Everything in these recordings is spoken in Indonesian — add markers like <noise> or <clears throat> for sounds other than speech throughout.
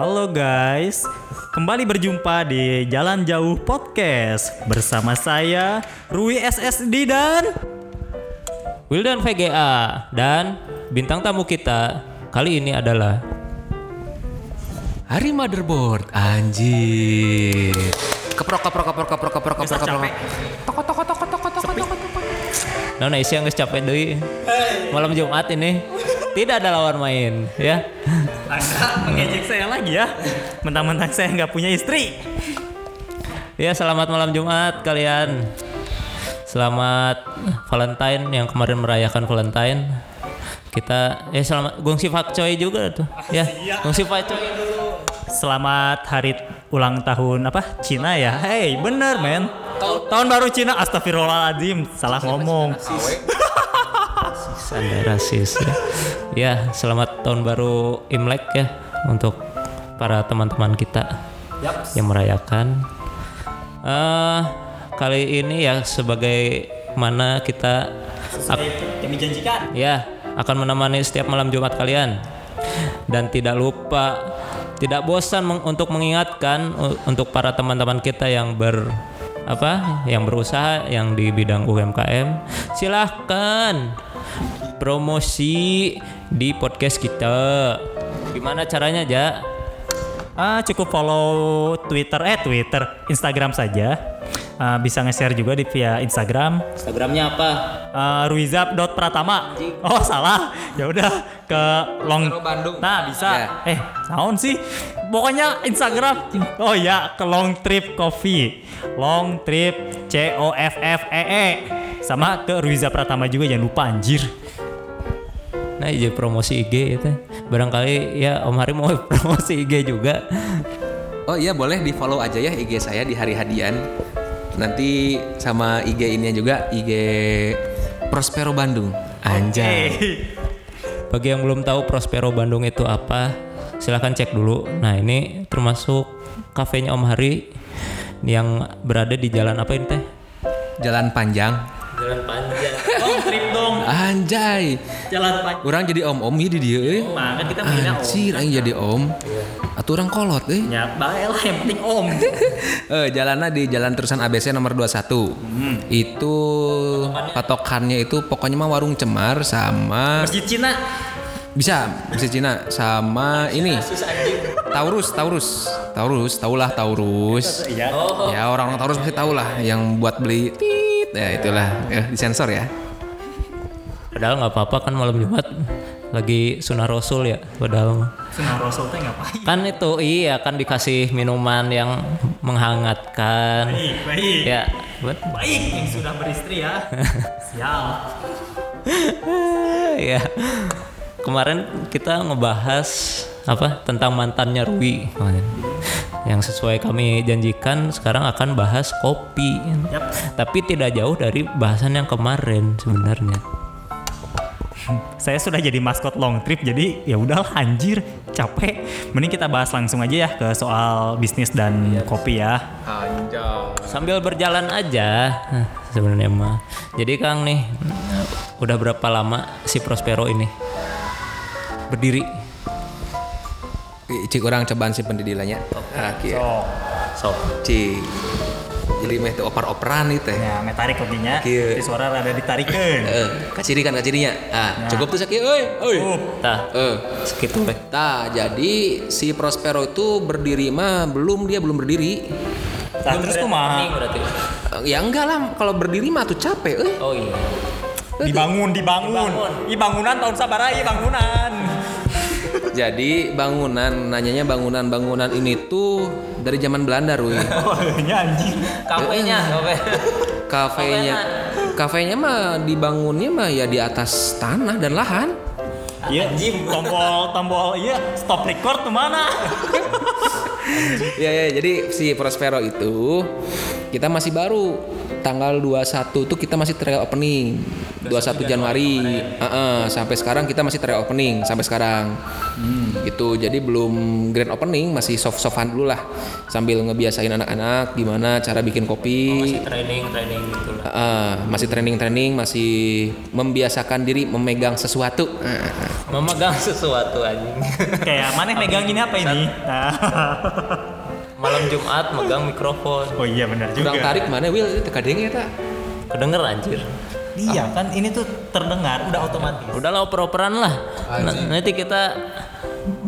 Halo guys, kembali berjumpa di Jalan Jauh Podcast bersama saya Rui SSD dan Wildan VGA dan bintang tamu kita kali ini adalah Hari motherboard anjir. Keprok keprok keprok keprok keprok keprok keprok. Toko toko toko toko toko toko toko. Nona isi yang capek deui. Malam Jumat ini tidak ada lawan main ya. Anda mengejek saya lagi ya, mentang-mentang saya nggak punya istri. Ya selamat malam Jumat kalian. Selamat Valentine yang kemarin merayakan Valentine. Kita eh selamat gongsi fakcoy juga tuh. Ya, gongsi fakcoy dulu. Selamat hari ulang tahun apa Cina ya? Hey, bener men. Tahun baru Cina, astagfirullahaladzim, salah ngomong. Anda rasis ya. Ya, selamat tahun baru Imlek ya untuk para teman-teman kita yang merayakan. eh kali ini ya sebagai mana kita ak- Kami janjikan. ya akan menemani setiap malam Jumat kalian dan tidak lupa tidak bosan meng- untuk mengingatkan untuk para teman-teman kita yang ber apa yang berusaha yang di bidang UMKM silahkan promosi di podcast kita gimana caranya ja Ah, cukup follow Twitter, eh Twitter, Instagram saja. Ah, bisa nge-share juga di via Instagram. Instagramnya apa Uh, Ruizap.pratama. Oh salah. Ya udah ke Long Bandung. Nah bisa. Ya. Eh naon sih? Pokoknya Instagram. Oh ya ke Long Trip Coffee. Long Trip C O F F E E. Sama ke Ruizap Pratama juga jangan lupa anjir. Nah jadi promosi IG itu barangkali ya Om Hari mau <laughs> promosi IG juga Oh iya boleh di follow aja ya IG saya di hari hadian. Nanti sama IG ini juga IG Prospero Bandung. Anjay. Bagi yang belum tahu Prospero Bandung itu apa, silahkan cek dulu. Nah ini termasuk kafenya Om Hari yang berada di jalan apa ini teh? Jalan panjang. Jalan panjang. Long Trip dong. Anjay. Jalan panjang. Orang jadi om-om ya di dia euy. Kan kita om. Anjir, aing jadi om. Atuh orang kolot euy. Ya bae lah yang penting om. <laughs> Eh, jalannya di Jalan Terusan ABC nomor 21. Itu patokannya itu pokoknya mah warung cemar sama Masjid Cina. bisa bisa Cina sama ini Taurus Taurus Taurus tahulah Taurus Iya. ya orang-orang Taurus pasti tahu lah yang buat beli ya itulah ya disensor ya Padahal nggak apa-apa kan malam Jumat lagi sunnah Rasul ya. Padahal Sunnah Rasul teh ngapain? kan itu iya kan dikasih minuman yang menghangatkan. Baik, baik. Ya, buat Baik yang sudah beristri ya. <laughs> Sial. ya. Kemarin kita ngebahas apa tentang mantannya Rui kemarin. Yang sesuai kami janjikan sekarang akan bahas kopi. Yap. Tapi tidak jauh dari bahasan yang kemarin sebenarnya. Saya sudah jadi maskot long trip jadi ya udah anjir capek. Mending kita bahas langsung aja ya ke soal bisnis dan kopi ya. Sambil berjalan aja nah, sebenarnya mah. Jadi Kang nih udah berapa lama si Prospero ini berdiri? Cik orang cobaan simpen di dilanya ah Sok. cik jadi meh oper-operan itu teh Ya, metarik kopinya. Kieu. Di suara rada ditarikeun. eh kaciri kan kacirinya ah cukup tuh sakieu euy euy Tah, eh segitu weh. Nah, jadi si Prospero itu berdiri mah belum dia belum berdiri. Nah, terus kumaha? Berarti. Eh, Ya enggak lah, kalau berdiri mah tuh capek, eh. Oh iya. Dibangun, dibangun. Ih bangunan tahun sabara ih bangunan. Jadi bangunan, nanyanya bangunan-bangunan ini tuh dari zaman Belanda, Rui. <laughs> Oh, iya anjing. Kafenya, kafe. Kafenya, kafenya mah dibangunnya mah ya di atas tanah dan lahan. Iya, tombol tombol iya stop record tuh mana? <laughs> Ya, ya, jadi si Prospero itu kita masih baru. Tanggal 21 tuh kita masih trial opening. 21 Januari. Heeh, sampai sekarang kita masih trial opening sampai sekarang. Gitu. Jadi belum grand opening masih soft softan dulu lah. Sambil ngebiasain anak-anak gimana cara bikin kopi. Training, training gitu lah. Heeh, masih training training masih membiasakan diri memegang sesuatu. Heeh. memegang sesuatu anjing. Kayak mana megang ini? Apa ini? <laughs> Nah. Malam Jumat megang mikrofon. Oh iya benar juga. Kurang tarik mana Will itu ya tak? Kedenger anjir. Iya kan ini tuh terdengar udah otomatis. Udahlah oper-operan lah. N- nanti kita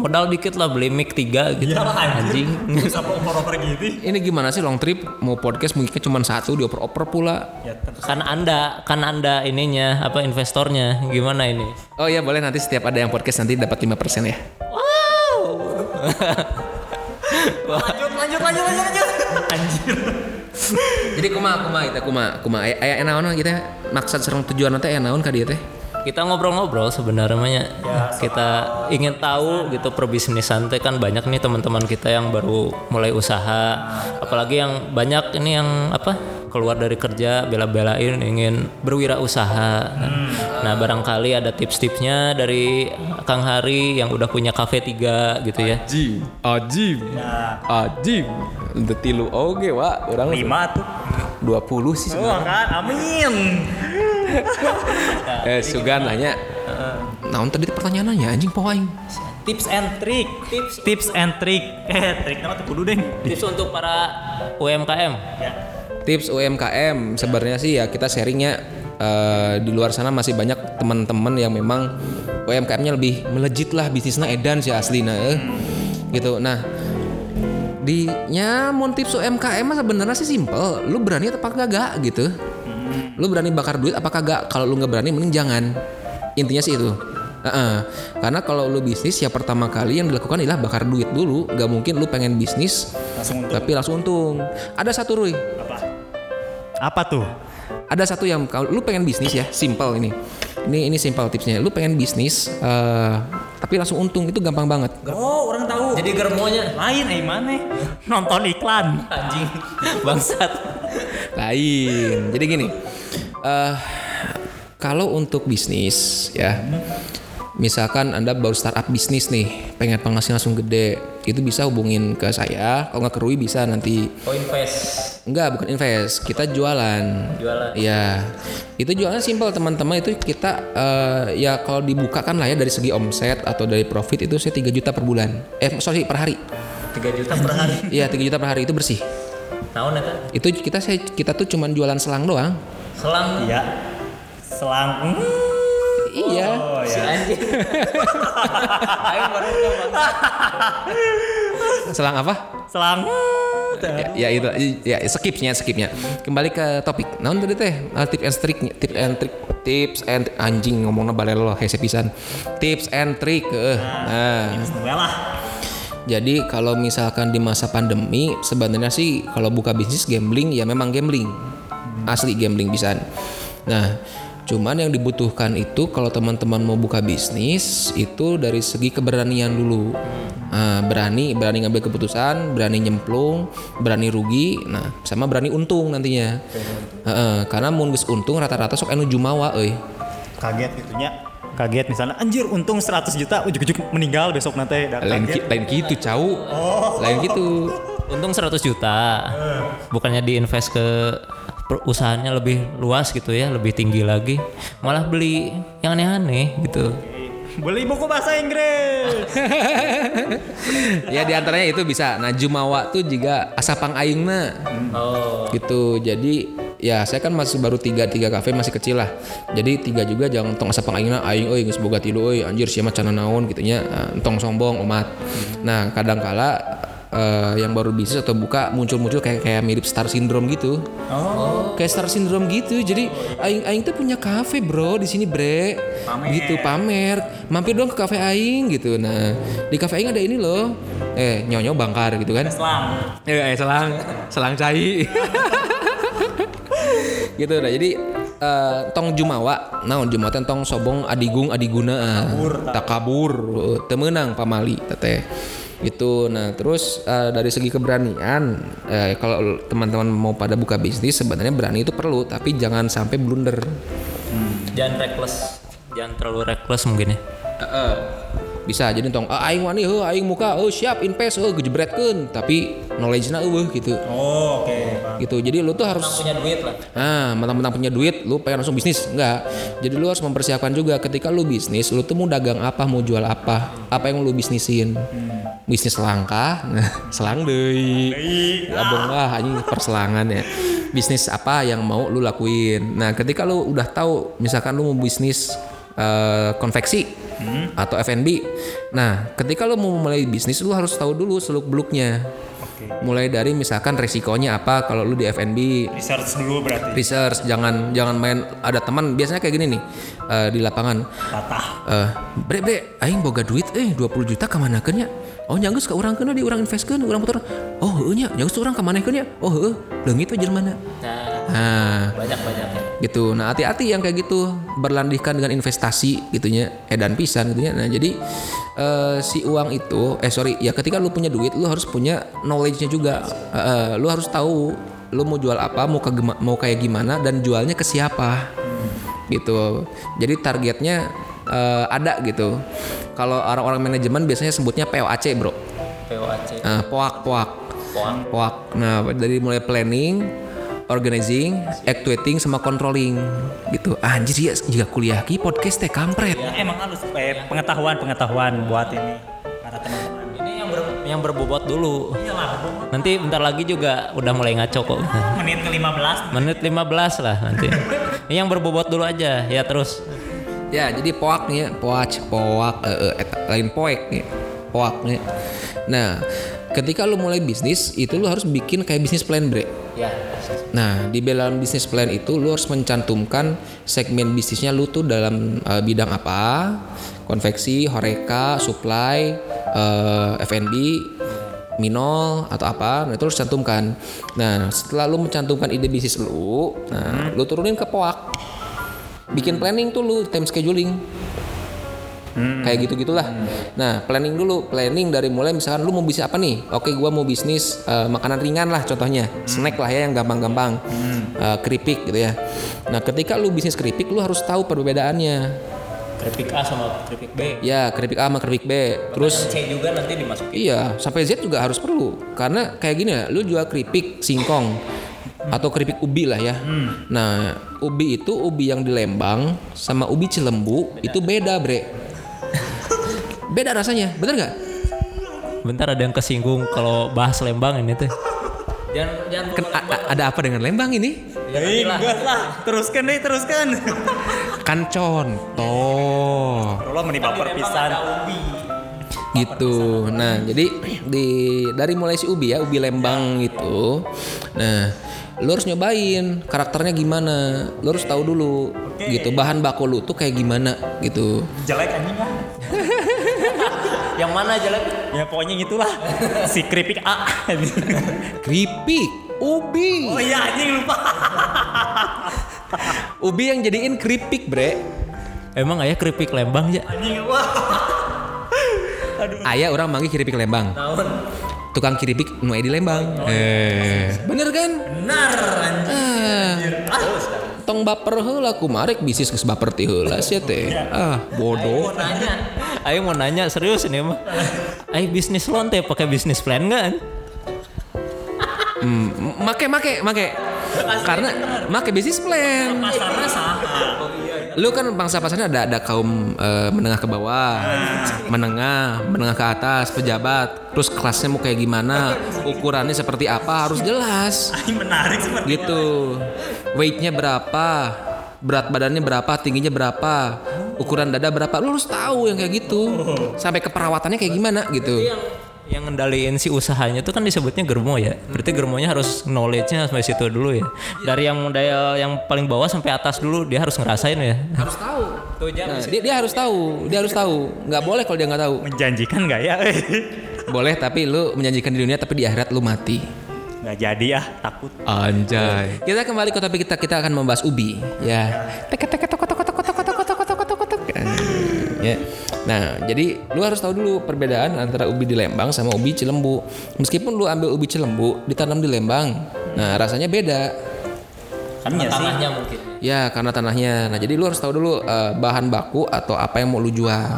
modal dikit lah beli mic 3 gitu. anjing. Sampai oper-oper gitu. Ini gimana sih long trip mau podcast mungkin cuma satu dioper-oper pula. Ya kan Anda, kan Anda ininya apa investornya gimana ini? Oh iya boleh nanti setiap ada yang podcast nanti dapat 5% ya. <laughs> Lanjut lanjut lanjut lanjut lanjut. Anjir. Jadi kuma kuma kita kuma kuma aya aya naon kita maksud serang tujuan nanti aya naon ka dieu teh? Kita ngobrol-ngobrol sebenarnya kita ingin tahu gitu perbisnisan teh kan banyak nih teman-teman kita yang baru mulai usaha apalagi yang banyak ini yang apa keluar dari kerja bela-belain ingin berwirausaha nah barangkali ada tips-tipsnya dari Kang Hari yang udah punya kafe tiga gitu ya Ajim, ajim, ajim. Untuk tilu oge wa orang Lima tuh. 20 sih Oh kan, amin. <laughs> Eh Sugan nanya. Naon tadi pertanyaannya anjing poe aing. Tips and trick. Tips tips and trick. Eh, trik nama tuh kudu deh. tips untuk para UMKM Ya. Tips UMKM sebenarnya sih ya kita sharingnya eh, di luar sana masih banyak teman-teman yang memang UMKM-nya lebih melejit lah bisnisnya edan sih asli nah eh. gitu. Nah di nyamun tips UMKM mah sebenarnya sih simple. Lu berani atau kagak gitu. Lu berani bakar duit apa kagak? Kalau lu nggak berani mending jangan. Intinya sih itu. Heeh. Karena kalau lu bisnis ya pertama kali yang dilakukan adalah bakar duit dulu. Gak mungkin lu pengen bisnis Langsung tapi langsung untung. Ada satu Rui, apa? Apa tuh? ada satu yang kalau lu pengen bisnis ya, simple ini. Ini ini simple tipsnya. Lu pengen bisnis eh, tapi langsung untung itu gampang banget. Oh, orang tahu. jadi germonya lain eh mana? Nonton iklan. anjing <laughs> bangsat Lain. Jadi gini. eh kalau untuk bisnis ya. Misalkan Anda baru startup bisnis nih, pengen penghasilan langsung gede, itu bisa hubungin ke saya. Kalau nggak ke Rui bisa nanti oh invest Enggak, bukan invest. Kita jualan. Jualan. Iya. Itu jualan simpel teman-teman itu kita eh, ya kalau dibuka kan lah ya dari segi omset atau dari profit itu saya 3 juta per bulan. Eh sorry per hari. 3 juta per hari <laughs> Iya 3 juta per hari itu bersih. tahun ya Itu kita saya kita tuh cuman jualan selang doang. selang Iya. Selang. Hmm. Iya. Oh si ya. anjing <laughs> ayo baru bang Selang apa? Selang. Ya, ya itu ya skipnya skipnya. Kembali ke topik. Naon tadi teh? Ah, tips and trick tips and trick tips and anjing ngomongnya balelo hese pisan. Tips and trick. eh. Nah, lah. Jadi kalau misalkan di masa pandemi sebenarnya sih kalau buka bisnis gambling ya memang gambling. Asli gambling bisa. Nah, cuman yang dibutuhkan itu kalau teman-teman mau buka bisnis itu dari segi keberanian dulu. Nah, berani berani ngambil keputusan, berani nyemplung, berani rugi, nah sama berani untung nantinya. Heeh, karena mun geus untung rata-rata sok anu jumawa euy. Kaget gitunya. Kaget misalnya anjir untung 100 juta ujuk-ujuk meninggal besok nanti Lain, ki- lain gitu, cau. Lain gitu. <laughs> untung 100 juta bukannya diinvest ke usahanya lebih luas gitu ya lebih tinggi lagi malah beli yang aneh-aneh gitu. Beli buku bahasa Inggris. <laughs> ya di antaranya itu bisa nah jumawa tuh juga asapang aingna oh. Gitu jadi ya saya kan masih baru tiga tiga kafe masih kecil lah. Jadi tiga juga jangan tong asapang aingna aing euy geus boga tilu euy anjir siapa cana naon gitu nya Nah, entong sombong umat. Nah kadang kala eh, yang baru bisnis atau buka muncul-muncul kayak kayak mirip star syndrome gitu. Oh. kayak star syndrome gitu. Jadi aing aing tuh punya kafe bro di sini bre. Pamer. gitu pamer. Mampir dong ke kafe aing gitu. Nah di kafe aing ada ini loh. Eh nyonyo bangkar gitu kan. Selang. eh eh, selang. Selang cai. <laughs> Gitu nah jadi eh, tong jumawa. Naon jumawa? Teh tong sobong adigung adiguna. Tak. Kabur teu meunang pamali teteh gitu. Nah terus eh, dari segi keberanian eh, kalau teman-teman mau pada buka bisnis sebenarnya berani itu perlu tapi jangan sampai blunder. Jangan reckless. Jangan terlalu reckless mungkin ya. Heeh. Bisa jadi tong ah, aing wani heuh aing muka oh siap invest heuh gejebretkeun tapi knowledge-na eueuh gitu Oh, oke. paham. gitu jadi lu tuh harus punya duit lah Ah, mentang-mentang punya duit, lu pengen langsung bisnis? Enggak. Jadi lu harus mempersiapkan juga ketika lu bisnis, lu tuh mau dagang apa, mau jual apa, apa yang lu bisnisin. Bisnis langka, nah, <laughs> selang deui. Abang lah anjing perselangan ya. Bisnis apa yang mau lu lakuin. Nah, ketika lu udah tahu misalkan lu mau bisnis eh, konveksi atau F&B. Nah, ketika lu mau mulai bisnis, lu harus tahu dulu seluk-beluknya. Mulai dari misalkan resikonya apa kalau lu di F&B, Research dulu berarti. research jangan jangan main ada teman biasanya kayak gini nih eh, di lapangan. Patah. eh bre bre aing boga duit eh 20 juta ke mana ya oh nyanggus ke orang kena di orang investkan orang putar. Oh heuh nya nyanggus orang ke mana ya oh heuh leungit we jelema nah nah. Banyak banyak ya gitu. Nah hati-hati yang kayak gitu. Berlandihkan dengan investasi gitunya. Edan pisan gitunya. Nah jadi eh, si uang itu eh sorry ya ketika lu punya duit lu harus punya knowledge-nya juga. Eh, lu harus tahu lu mau jual apa mau ke mau kayak gimana dan jualnya ke siapa. Gitu. Jadi targetnya eh, ada gitu. Kalau orang-orang manajemen biasanya sebutnya POAC bro. POAC Nah, poak poak poak nah dari mulai planning organizing actuating sama controlling gitu. Anjir ya jika kuliah ki podcast teh kampret. Emang harus eh, pengetahuan pengetahuan buat ini para teman-teman. ini yang ber, yang berbobot dulu. Nanti bentar lagi juga udah mulai ngaco kok. <laughs> Menit ke 15 menit 15 lah nanti. Ini yang berbobot dulu aja ya terus. Ya jadi poak nih ya poak poak eh, eh, eta, lain poek nih poak nih. Nah ketika lu mulai bisnis itu lu harus bikin kayak bisnis plan bre ya Nah, di dalam bisnis plan itu lu harus mencantumkan segmen bisnisnya lu tuh dalam eh, bidang apa? Konveksi, horeca, supply, eh, F&B, minol atau apa? Nah, itu harus cantumkan. Nah, setelah lu mencantumkan ide bisnis lu, nah, lu turunin ke poak. Bikin planning tuh lu time scheduling. Kayak gitu gitulah. Nah, planning dulu, planning dari mulai misalkan lu mau bisnis apa nih? Oke, gua mau bisnis eh, makanan ringan lah contohnya, snack lah ya yang gampang-gampang, Eh, keripik gitu ya. Nah, ketika lu bisnis keripik, lu harus tahu perbedaannya. keripik A sama keripik B Ya, keripik A sama keripik B. Terus C juga nanti dimasukin Iya, sampai Z juga harus perlu. Karena kayak gini ya, lu jual keripik singkong atau keripik ubi lah ya. Nah, ubi itu ubi yang di Lembang sama ubi Cilembu itu beda, Bre. Beda rasanya, bener nggak? bentar ada yang kesinggung kalau bahas Lembang ini tuh jangan jangan a- a- ada apa dengan Lembang ini? Eh, enggak lah. Teruskan deh, teruskan. Kan contoh. Kalau menimpa perpisahan. gitu. Nah, jadi di dari mulai si Ubi ya, Ubi Lembang itu. Nah, lu harus nyobain karakternya gimana. Lu harus tahu dulu gitu. Bahan baku lu tuh kayak gimana gitu. Jelek anjing lah. <laughs> yang mana jelek Ya pokoknya gitulah. si keripik A. Keripik, ubi. oh iya anjing lupa. Ubi yang jadiin keripik, Bre. emang ayah keripik Lembang ya Anjing wah. Ayah orang manggil keripik Lembang. Tukang keripik nu aya di Lembang. Eh, bener kan? Benar anjing. Ah. Tong baper heula kumarek bisnis geus baper ti heula sia teh. Ah, bodoh. nanya Ayo mau nanya serius ini mah Ayo bisnis loan teh pakai bisnis plan kan Hmm, make make make. Karena make bisnis plan. Pasarnya. Lu kan bangsa pasarnya ada ada kaum eh, menengah ke bawah, menengah, menengah ke atas, pejabat. Terus kelasnya mau kayak gimana, ukurannya seperti apa harus jelas. Menarik seperti Gitu. Weightnya berapa, berat badannya berapa, tingginya berapa, ukuran dada berapa. Lu harus tahu yang kayak gitu. Sampai ke perawatannya kayak gimana gitu. yang ngendaliin si usahanya itu kan disebutnya germo ya berarti germonya harus knowledge-nya sampai situ dulu ya dari yang modal yang paling bawah sampai atas dulu dia harus ngerasain ya Harus tahu. Nah, dia, dia harus tahu, dia harus tahu. Nggak boleh kalau dia nggak tahu. menjanjikan nggak ya? Eh. Boleh tapi lu menjanjikan di dunia tapi di akhirat lu mati. Nggak jadi ah, takut. Anjay. Kita kembali ke topik kita. Kita akan membahas ubi. Ya. Tek tek tok tok tok tok tok tok tok tok tok tok tok. Ya. Nah, jadi lu harus tahu dulu perbedaan antara ubi di Lembang sama ubi Cilembu. Meskipun lu ambil ubi Cilembu ditanam di Lembang, nah rasanya beda. Kan ya sih. tanahnya mungkin Ya, karena tanahnya. Nah, jadi lu harus tahu dulu eh, bahan baku atau apa yang mau lu jual.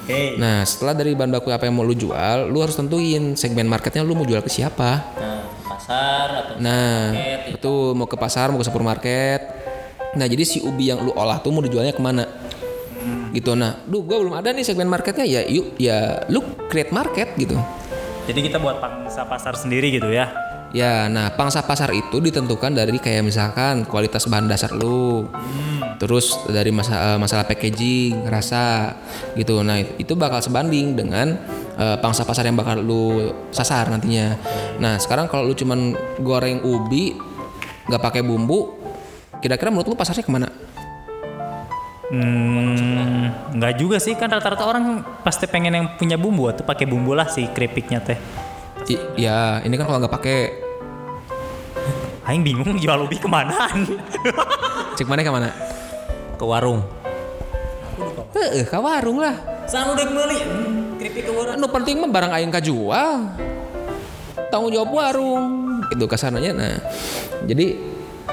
Oke. Nah, setelah dari bahan baku apa yang mau lu jual, lu harus tentuin segmen marketnya lu mau jual ke siapa. nah pasar atau Nah, supermarket, gitu. itu mau ke pasar, mau ke supermarket. Nah, jadi si ubi yang lu olah tuh mau dijualnya ke mana? Gitu. Nah, duh, gua belum ada nih segmen marketnya. Ya, yuk, ya, lu create market gitu. Jadi kita buat pangsa pasar sendiri gitu ya. Ya, nah pangsa pasar itu ditentukan dari kayak misalkan kualitas bahan dasar lu, terus dari masa, eh, masalah packaging, rasa, gitu. Nah itu bakal sebanding dengan eh, pangsa pasar yang bakal lu sasar nantinya. Nah sekarang kalau lu cuman goreng ubi, nggak pakai bumbu, kira-kira menurut lu pasarnya ke mana? Hmm, nggak juga sih kan rata-rata orang pasti pengen yang punya bumbu atau pakai bumbu lah si keripiknya teh. I- ya ini kan kalau nggak pakai, Aing bingung jual ubi kemanaan. <laughs> cek mana ke mana? ke warung. Eh, ke warung lah. Sana udah beli keripik ke warung. Anu penting mah barang aing kajual. Tanggung jawab warung. Itu kasananya. Nah, jadi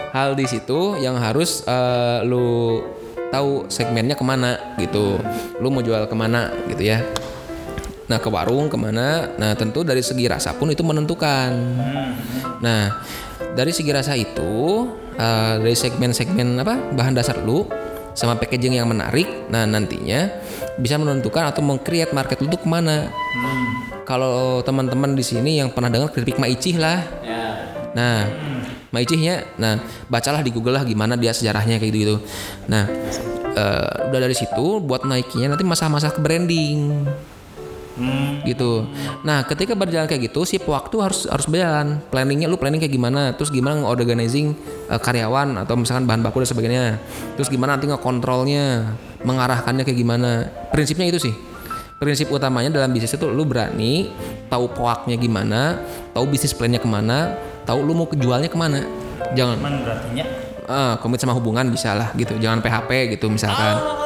hal di situ yang harus eh, lu tahu segmennya ke mana gitu. Lu mau jual ke mana gitu ya. Nah ke warung ke mana? Nah tentu dari segi rasa pun itu menentukan. Nah dari segi rasa itu eh, dari segmen-segmen apa bahan dasar lu sama packaging yang menarik. Nah nantinya bisa menentukan atau meng-create market lu tuh ke mana. Kalau teman-teman di sini yang pernah dengar keripik Maicih lah. Nah, Maicihnya, nah bacalah di Google lah gimana dia sejarahnya kayak gitu. Nah, eh, udah dari situ buat naikinya nanti masa-masa ke branding gitu. Nah, ketika berjalan kayak gitu, sip waktu harus harus berjalan. Planningnya lu planning kayak gimana? Terus gimana nge-organizing eh, karyawan atau misalkan bahan baku dan sebagainya. Terus gimana nanti ngekontrolnya, mengarahkannya kayak gimana? Prinsipnya itu sih. Prinsip utamanya dalam bisnis itu lu berani tahu poaknya gimana, tahu bisnis plannya ke mana, tahu lu mau kejualnya ke mana. Jangan Cuman berartinya eh, komit sama hubungan bisa lah gitu. Jangan PHP gitu misalkan.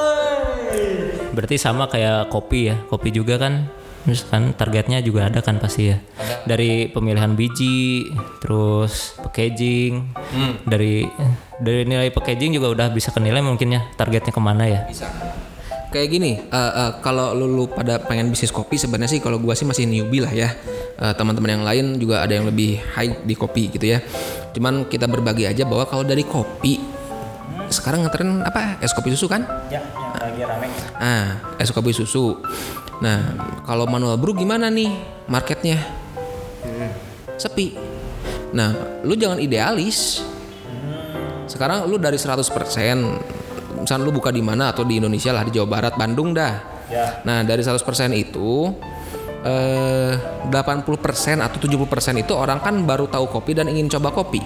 Berarti sama kayak kopi ya. Kopi juga kan misalkan targetnya juga ada kan pasti ya. Dari pemilihan biji, terus packaging, dari dari nilai packaging juga udah bisa kenilai mungkin ya targetnya ke mana ya. bisa. Kayak gini eh, eh, kalau lu, lu pada pengen bisnis kopi sebenarnya sih kalau gua sih masih newbie lah ya. Eh, teman-teman yang lain juga ada yang lebih high di kopi gitu ya. Cuman kita berbagi aja bahwa kalau dari kopi sekarang ngetren apa? Es kopi susu kan? Ya yang lagi rame. ah es kopi susu nah kalau manual brew gimana nih marketnya sepi nah lu jangan idealis sekarang lu dari 100% misalnya lu buka di mana atau di Indonesia lah di Jawa Barat Bandung dah Ya. nah dari 100% itu eh 80% atau 70% itu orang kan baru tahu kopi dan ingin coba kopi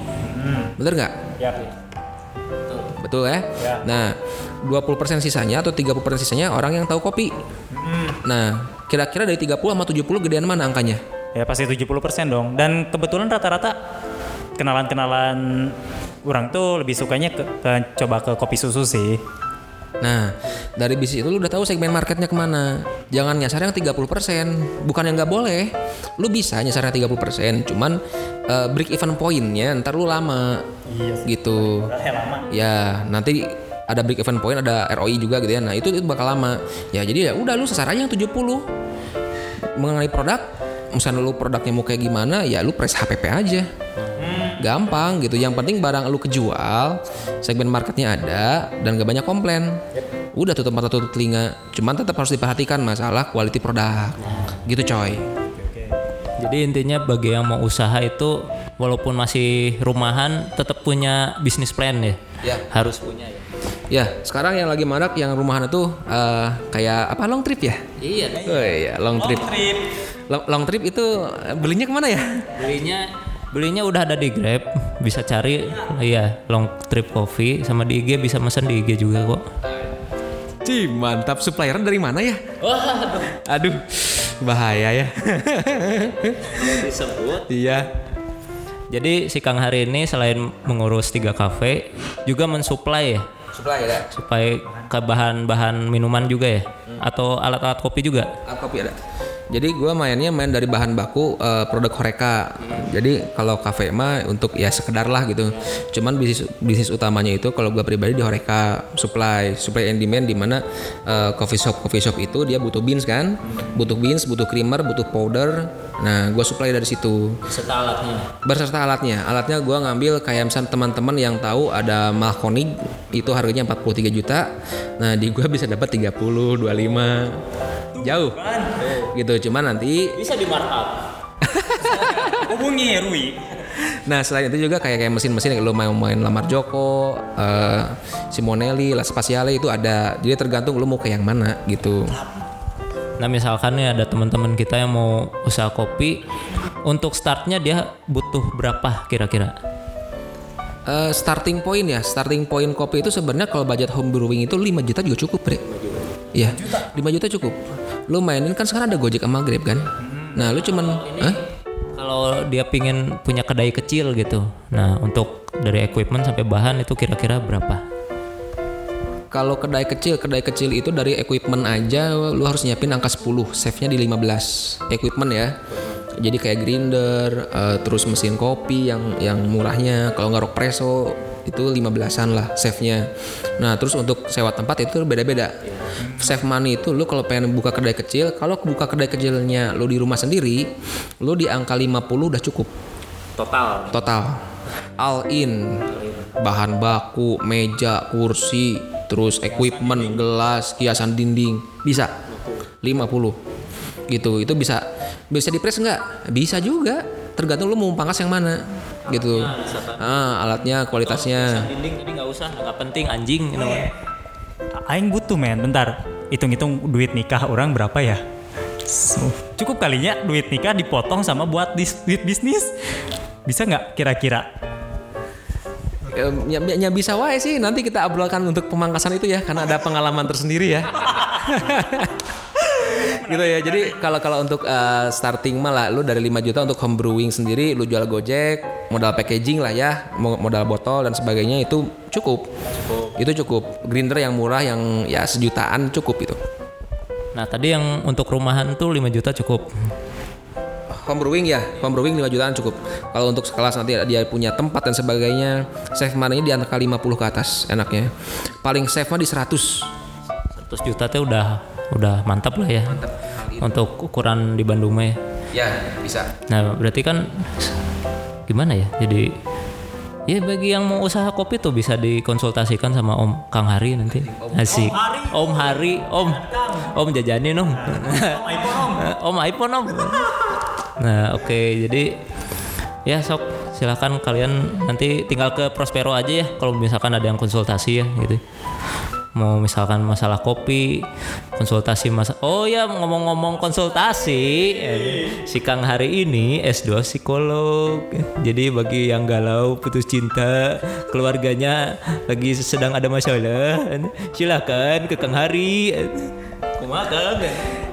bener nggak Ya. betul ya? Ya. Nah, 20% sisanya atau 30% sisanya orang yang tahu kopi. Nah, kira-kira dari 30 sama 70 gedean mana angkanya? Ya pasti 70% dong. Dan kebetulan rata-rata kenalan-kenalan orang tuh lebih sukanya ke, ke- coba ke kopi susu sih. Nah, dari bisnis itu lu udah tahu segmen marketnya ke mana. Jangan nyasar yang 30%. Bukan yang nggak boleh. Lu bisa nyasar yang 30%, cuman eh, break even pointnya ntar lu lama. Gitu. Ya, nanti ada break even point, ada ROI juga gitu ya. Nah, itu itu bakal lama. Ya, jadi ya udah lu sasar aja yang 70. Mengenai produk, misalnya lu produknya mau kayak gimana, ya lu press HPP aja. Gampang gitu. Yang penting barang lu kejual, segmen marketnya ada dan gak banyak komplain. Udah tutup mata tutup telinga. Cuman tetap harus diperhatikan masalah quality produk. Gitu coy. Jadi intinya bagi yang mau usaha itu walaupun masih rumahan tetap punya bisnis plan ya. Ya. Harus punya ya. Ya, sekarang yang lagi marak yang rumahan itu eh, kayak apa long trip ya? Iya. Oh iya, long trip. Long, long trip itu eh, belinya ke mana ya? Belinya belinya udah ada di Grab, bisa cari iya long trip coffee sama di IG bisa pesan di IG juga kok. Cih, mantap. Supplieran dari mana ya? Aduh, bahaya ya. Disebut. iya. Jadi si Kang hari ini selain mengurus tiga kafe juga mensuplai ya, Supply ada. supaya ke bahan-bahan minuman juga ya, atau alat-alat kopi juga. Ah, kopi ada. Jadi gua mainnya main dari bahan baku eh, produk Horeca. Jadi kalau kafe mah untuk ya sekedar lah gitu. Cuman bisnis bisnis utamanya itu kalau gua pribadi di Horeca supply, supply and demand di mana eh, coffee shop coffee shop itu dia butuh beans kan, butuh beans, butuh creamer, butuh powder. Nah, gua supply dari situ. Serta alatnya. Berserta alatnya. Alatnya gua ngambil kayak misalnya teman-teman yang tahu ada Malkonig itu harganya 43 juta. Nah, di gua bisa dapat 30, 25. Jauh. Gitu. Cuman nanti Bisa di markup. <laughs> Hubungi Rui. Nah selain itu juga kayak kayak mesin-mesin lo mau main Lamar Joko, eh, Simonelli, La Spaziale itu ada. Jadi tergantung lo mau ke yang mana gitu. Nah misalkan nih ada teman-teman kita yang mau usaha kopi, untuk startnya dia butuh berapa kira-kira? Eh, starting point ya, starting point kopi itu sebenarnya kalau budget home brewing itu 5 juta juga cukup, Bre. Iya, 5 juta cukup. Lo mainin kan sekarang ada Gojek sama Grab kan? Nah, lu cuman Hah? Kalau dia pingin punya kedai kecil gitu, nah untuk dari equipment sampai bahan itu kira-kira berapa? Kalau kedai kecil, kedai kecil itu dari equipment aja lu harus nyiapin angka 10, save-nya di 15. Equipment ya. Jadi kayak grinder, eh, terus mesin kopi yang yang murahnya, kalau nggak rock presso itu 15-an lah save-nya. Nah, terus untuk sewa tempat itu beda-beda. Save money itu lu kalau pengen buka kedai kecil, kalau buka kedai kecilnya lu di rumah sendiri, lu di angka 50 udah cukup. Total. total. All in. Bahan baku meja kursi terus equipment gelas kiasan dinding bisa. 50 gitu itu bisa. Bisa di press nggak? Bisa juga. Tergantung lu mau pangkas yang mana gitu ah, alatnya kualitasnya Dinding jadi nggak usah, nggak penting anjing. You know. Aing butuh men, bentar. Hitung-hitung duit nikah orang berapa ya? So, cukup kalinya duit nikah dipotong sama buat dis- duit bisnis. Bisa nggak kira-kira? Em, ya, ya- ya bisa wae sih nanti kita obrolkan untuk pemangkasan itu ya karena ada pengalaman tersendiri ya <laughs> <laughs> gitu ya. Jadi kalau kalau untuk eh, starting malah lu dari 5 juta untuk home brewing sendiri lu jual gojek modal packaging lah ya mo- modal botol dan sebagainya itu cukup. Itu cukup. Grinder yang murah yang ya sejutaan cukup itu. Nah tadi yang untuk rumahan tuh 5 juta cukup. home brewing ya home brewing 5 jutaan cukup. Kalau untuk sekelas nanti dia punya tempat dan sebagainya save money di antara 50 ke atas enaknya. Paling save mah di 100 100 juta tuh udah udah mantap lah ya. Untuk ukuran di Bandung ya. ya bisa Nah berarti kan gimana ya? Jadi ya bagi yang mau usaha kopi tuh bisa dikonsultasikan sama Om Kang Hari nanti. Asik. Om Hari, Om, Om jajanin Om. Om iPhone <laughs> Om. Nah oke jadi ya sok silakan kalian nanti tinggal ke Prospero aja ya kalau misalkan ada yang konsultasi ya gitu mau misalkan masalah kopi konsultasi masa oh ya ngomong-ngomong konsultasi eh, si Kang hari ini S2 psikolog. Jadi bagi yang galau putus cinta keluarganya lagi sedang ada masalah silakan ke Kang Hari. Kumaha Kang?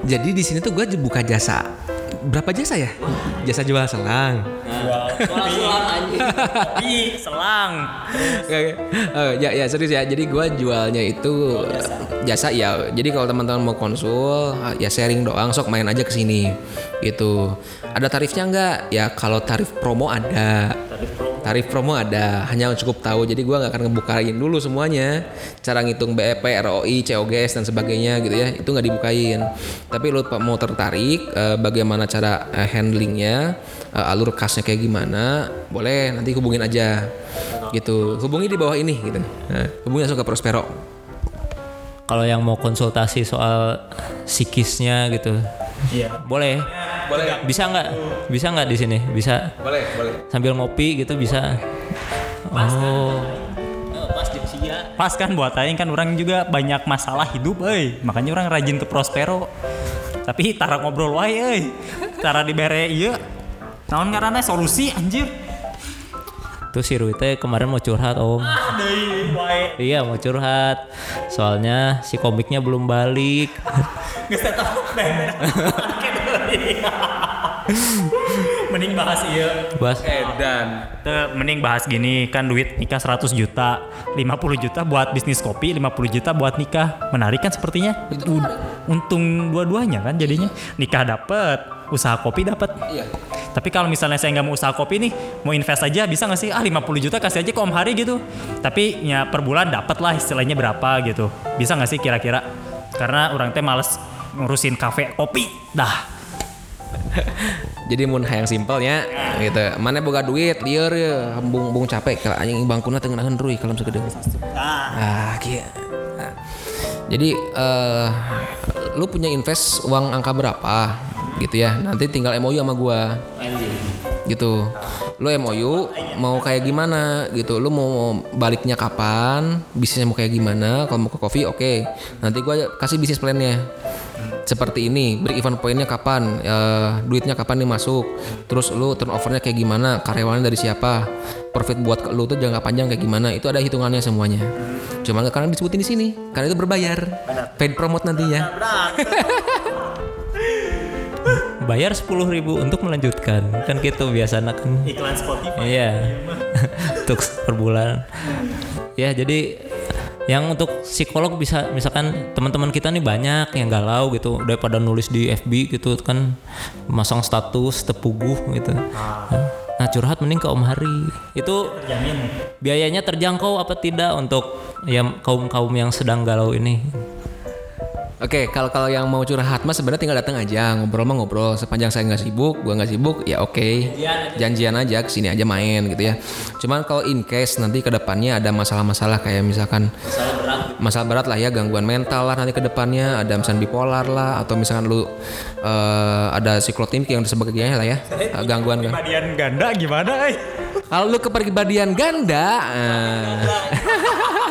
Jadi di sini tuh gue buka jasa berapa jasa ya jasa jual selang Kopi, selang. Oke, eh, ya ya serius ya. Jadi gua jualnya itu jasa. ya. Jadi kalau teman-teman mau konsul, ah, ya sharing doang. Sok main aja ke sini. Gitu. Ada tarifnya nggak? Ya kalau tarif promo ada. Tarif promo ada, hanya cukup tahu. Jadi gua nggak akan ngebukain dulu semuanya. Cara ngitung BEP, ROI, COGS dan sebagainya gitu ya. Itu nggak dibukain. Tapi lu Pak, mau tertarik eh, bagaimana cara eh, handlingnya, eh, alur kasnya kayak gimana, boleh nanti hubungin aja gitu hubungi di bawah ini gitu nah, hubungi langsung ke Prospero kalau yang mau konsultasi soal psikisnya gitu Iya. boleh boleh. Bisa nggak? Bisa nggak di sini? Bisa. Boleh boleh. Sambil ngopi gitu bisa. Oh. Pas di Pas kan? Buat aing kan orang juga banyak masalah hidup euy. Makanya orang rajin ke Prospero. Tapi tara ngobrol wae euy. Tara dibere ieu. Naon ngaranna solusi anjir. tuh si Rui teh kemarin mau curhat om. Deui wae. iya mau curhat. Soalnya si komiknya belum balik. Tetep <laughs> <laughs> Mending bahas ieu. bas edan Teu, mending bahas gini kan duit nikah 100 juta 50 juta buat bisnis kopi 50 juta buat nikah. Menarik kan sepertinya? Itu untung dua-duanya kan jadinya. Nikah dapet usaha kopi dapet. Iya. tapi kalau misalnya saya nggak mau usaha kopi nih mau invest aja bisa nggak sih? Ah 50 juta kasih aja ke Om Hari gitu. Tapi ya per bulan dapat lah istilahnya berapa gitu. Bisa nggak sih kira-kira? Karena orang teh males ngurusin kafe kopi dah Jadi mun hayang simpelnya gitu. Mana boga duit lieur ya, bung bung capek kalau anjing bangkuna teu ngeunaheun ruy kalau segede. Ah, kieu. Nah, Jadi eh lu punya invest uang angka berapa gitu ya. Nanti tinggal MOU sama gua. Gitu. Lu MOU mau kayak gimana gitu. Lu mau baliknya kapan? Bisnisnya mau kayak gimana? Kalau mau ke coffee oke. Nanti gua kasih bisnis plannya seperti ini break even pointnya kapan? Eh, duitnya kapan nih masuk? Terus lu turnovernya kayak gimana? Karyawannya dari siapa? Profit buat lu tuh jangka panjang kayak gimana? Itu ada hitungannya semuanya. Cuma nggak karena disebutin di sini karena itu berbayar. Paid promote nantinya <laughs> bayar 10.000 ribu untuk melanjutkan. Kan gitu biasa kan iklan Spotify. Iya. <laughs> untuk per bulan. Ya, jadi yang untuk psikolog bisa misalkan teman-teman kita nih banyak yang galau gitu daripada nulis di FB gitu kan masang status tepuguh gitu. Nah, curhat mending ke Om Hari. Itu jamin biayanya terjangkau apa tidak untuk yang kaum-kaum yang sedang galau ini? Oke, kalau kalau yang mau curhat mah sebenarnya tinggal datang aja ngobrol mah ngobrol sepanjang saya nggak sibuk, gua nggak sibuk, ya oke. Janjian aja ke sini aja main gitu ya. Cuman kalau in case nanti ke depannya ada masalah-masalah kayak misalkan masalah berat lah ya gangguan mental lah nanti ke depannya ada misalkan bipolar lah atau misalkan lu eh, ada siklotimik yang sebagainya lah ya Eh, gangguan gangguan kepribadian ganda gimana eh? kalau lu kepribadian ganda eh. <laughs>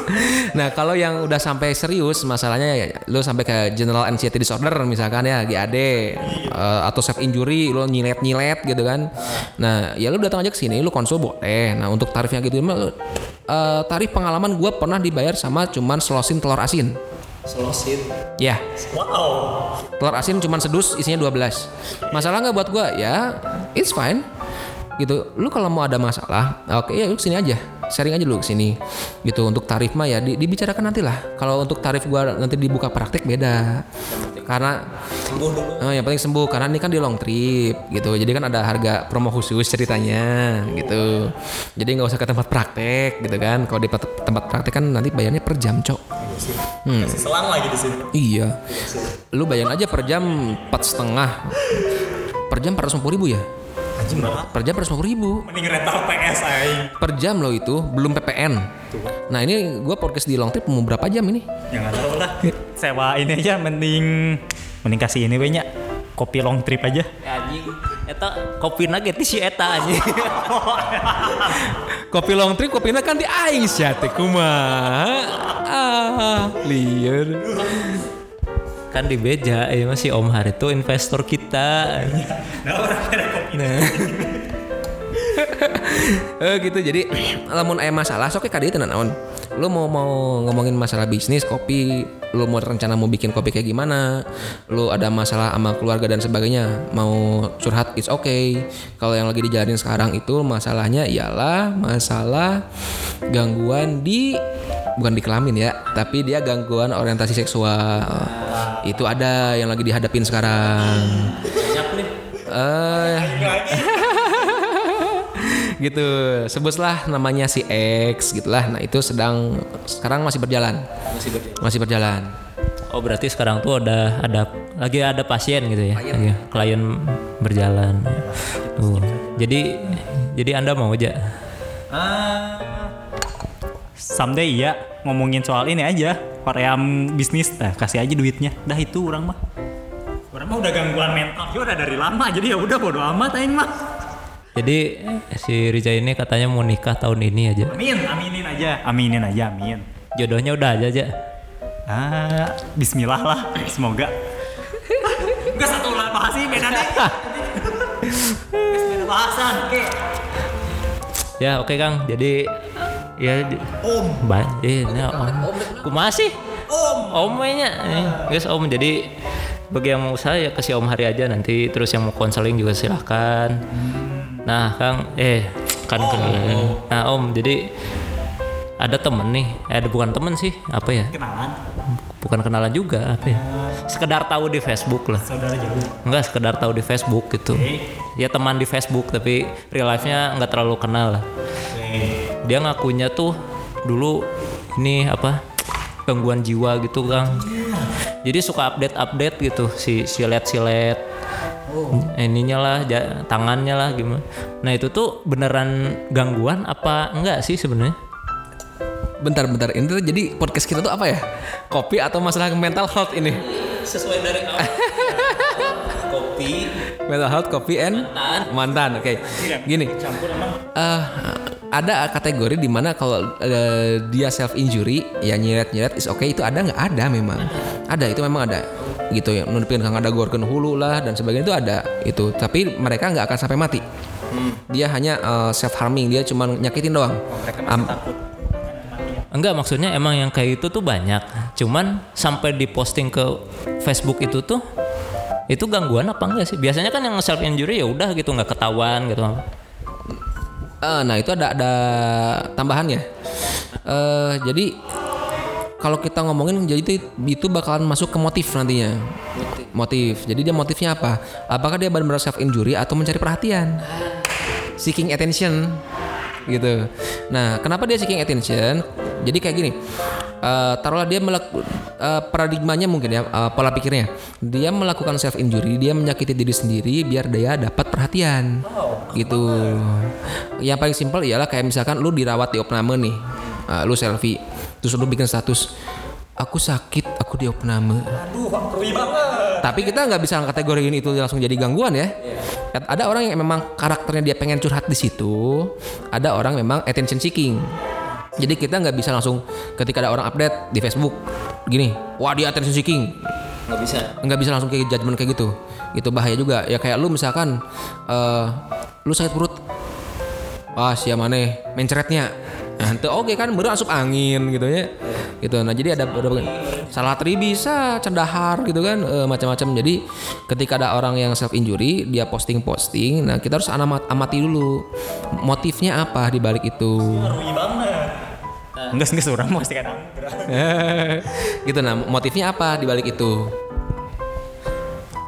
<laughs> nah kalau yang udah sampai serius masalahnya ya lu sampai ke general anxiety disorder misalkan ya GAD eh, atau self injury lu nyilet nyilet gitu kan. Nah ya lu datang aja ke sini lu konsul boleh nah untuk tarifnya gitu mah lu- eh, tarif pengalaman gua pernah dibayar sama cuman selosin telur asin. Selosin. ya. Wow. Telur asin cuman sedus isinya 12 masalah nggak buat gua? Ya it's fine. Gitu. Lu kalau mau ada masalah oke ya lu ke sini aja sharing aja dulu ke sini gitu untuk tarif mah ya di- dibicarakan nanti lah kalau untuk tarif gua nanti dibuka praktek beda. Karena Eh, yang penting sembuh. Karena ini kan di long trip gitu. Jadi kan ada harga promo khusus ceritanya gitu. Jadi nggak usah ke tempat praktek gitu kan. Kalau di tempat praktek kan nanti bayarnya per jam cok. Hmm. selang lagi di sini. Iya. Lu bayangin aja per jam empat setengah. Per jam 450 ribu ya? Anjing berapa Per jam 450 ribu. mending rental PS aing Per jam loh itu, belum PPN. Nah ini gua podcast di long trip mau berapa jam ini? jangan tahu lah sewa ini aja mending mending kasih ini banyak kopi long trip aja Anjing, eta kopi nugget si eta anjing. <laughs> Kopi long trip, kopinya kan di aing sia teh kumaha. Ah, liar. Kan di beja ya masih Om Hari itu investor kita. Nah. <laughs> eh gitu jadi lamun aya masalah sok ka dieu teu naon. Lu mau mau ngomongin masalah bisnis kopi, lu mau rencana mau bikin kopi kayak gimana, lu ada masalah sama keluarga dan sebagainya, mau curhat it's okay. Kalau yang lagi dijalanin sekarang itu masalahnya ialah masalah gangguan di bukan di kelamin ya, tapi dia gangguan orientasi seksual. Itu ada yang lagi dihadapin sekarang. Eh gitu. Sebutlah namanya si X gitulah. Nah itu sedang sekarang masih berjalan. Masih berjalan. Oh berarti sekarang tuh ada ada lagi ada pasien gitu ya, Lagi, klien berjalan. Tuh. Jadi jadi anda mau aja? someday iya ngomongin soal ini aja. Variam bisnis. Dah kasih aja duitnya. Dah itu orang mah. Orang mah udah gangguan mental. Ya udah dari lama. Jadi ya udah bodo amat aing mah Jadi si Riza ini katanya mau nikah tahun ini aja. amin aminin aja aminin aja amin Jodohnya udah aja aja. ah Bismillah lah semoga Enggak satu ulah bahas sih beda beda bahasan oke Ya oke Kang. Jadi ya Om. Ba eh, nah, Om. Kumaha sih? Om. Om nya. Eh, Guys Om jadi bagi yang mau usaha ya kasih Om Hari aja nanti terus yang mau konseling juga silahkan. Nah Kang eh kan kenalan. Nah Om jadi ada temen nih, eh, ada bukan temen sih, apa ya? kenalan. Bukan kenalan juga apa ya? Sekedar tahu di Facebook lah. Saudara jauh. enggak sekedar tahu di Facebook gitu. Ya teman di Facebook tapi real life nya nggak terlalu kenal lah. Dia ngakunya tuh dulu ini apa gangguan jiwa gitu kang. Jadi suka update update gitu si silet silet ininya lah ja- tangannya lah gimana nah itu tuh beneran gangguan apa enggak sih sebenarnya Bentar bentar ini tuh jadi podcast kita tuh apa ya? Kopi atau masalah mental health ini? sesuai dari <laughs> kopi Mental health, kopi and mantan. Oke. Gini. eh, ada kategori di mana kalau eh, dia self injury ya nyeret-nyeret is okay itu ada nggak ada memang. Ada itu memang ada gitu ya nutupin kang ada gorken hulu lah dan sebagainya itu ada itu tapi mereka nggak akan sampai mati dia hanya self harming dia cuma nyakitin doang Am- Enggak maksudnya emang yang kayak itu tuh banyak. Cuman sampai diposting ke Facebook itu tuh itu gangguan apa enggak sih? Biasanya kan yang self injury ya udah gitu nggak ketahuan gitu. Eh, nah itu ada ada tambahannya. Eh, jadi kalau kita ngomongin jadi itu, itu bakalan masuk ke motif nantinya. Motif. Jadi dia motifnya apa? Apakah dia benar-benar self injury atau mencari perhatian? Seeking attention gitu. Nah, kenapa dia seeking attention? Jadi kayak gini. Eh, taruhlah dia melakukan paradigmanya mungkin ya eh, pola pikirnya dia melakukan self injury dia menyakiti diri sendiri biar dia dapat perhatian gitu yang paling simpel ialah kayak misalkan lu dirawat di opname nih Eh, lu selfie terus lu bikin status aku sakit aku di opname tapi kita nggak bisa kategoriin itu langsung jadi gangguan ya. Ada orang yang memang karakternya dia pengen curhat di situ ada orang memang attention seeking. Jadi kita nggak bisa langsung ketika ada orang update di Facebook gini wah dia attention seeking. Nggak bisa. nggak bisa langsung kayak judgement kayak gitu. Itu bahaya juga. Ya kayak lu misalkan eh lu sakit perut. Wah siapa mana menceretnya nah itu oke kan baru asup angin gitu ya gitu nah jadi ada beberapa salah tri bisa cendahar gitu kan eh, macam-macam jadi ketika ada orang yang self injury dia posting posting nah kita harus amat amati dulu motifnya apa di balik itu Enggak, enggak seorang mau pasti kan. <laughs> gitu nah motifnya apa di balik itu